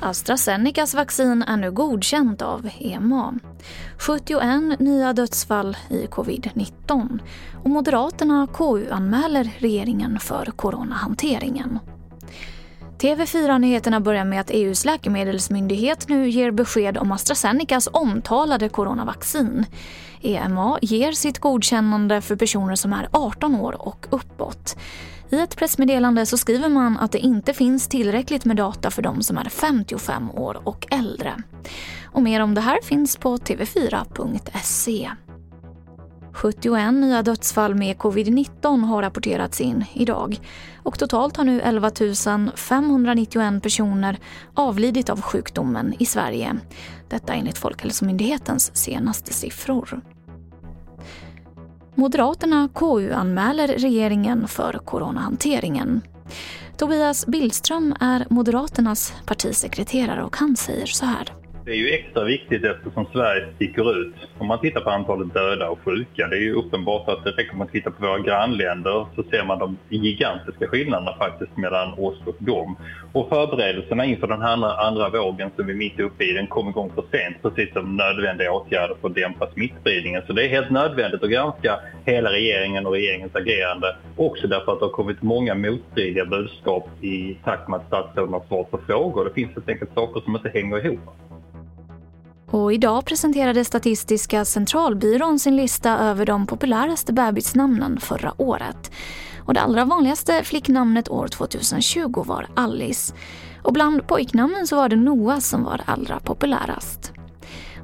AstraZenecas vaccin är nu godkänt av EMA. 71 nya dödsfall i covid-19 och Moderaterna KU-anmäler regeringen för coronahanteringen. TV4-nyheterna börjar med att EUs läkemedelsmyndighet nu ger besked om AstraZenecas omtalade coronavaccin. EMA ger sitt godkännande för personer som är 18 år och uppåt. I ett pressmeddelande så skriver man att det inte finns tillräckligt med data för de som är 55 år och äldre. Och mer om det här finns på tv4.se. 71 nya dödsfall med covid-19 har rapporterats in idag och totalt har nu 11 591 personer avlidit av sjukdomen i Sverige. Detta enligt Folkhälsomyndighetens senaste siffror. Moderaterna KU-anmäler regeringen för coronahanteringen. Tobias Billström är Moderaternas partisekreterare och han säger så här. Det är ju extra viktigt eftersom Sverige sticker ut. Om man tittar på antalet döda och sjuka, det är ju uppenbart att det räcker med att titta på våra grannländer så ser man de gigantiska skillnaderna faktiskt mellan oss och dem. Och förberedelserna inför den här andra vågen som vi är mitt uppe i, den kom igång för sent, precis som nödvändiga åtgärder för att dämpa smittspridningen. Så det är helt nödvändigt att granska hela regeringen och regeringens agerande. Också därför att det har kommit många motstridiga budskap i takt med att statsråden har svar på frågor. Det finns helt enkelt saker som inte hänger ihop. Och idag presenterade Statistiska centralbyrån sin lista över de populäraste bebisnamnen förra året. Och det allra vanligaste flicknamnet år 2020 var Alice. Och bland pojknamnen så var det Noah som var allra populärast.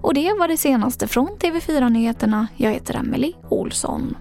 Och det var det senaste från TV4 Nyheterna. Jag heter Emily Olsson.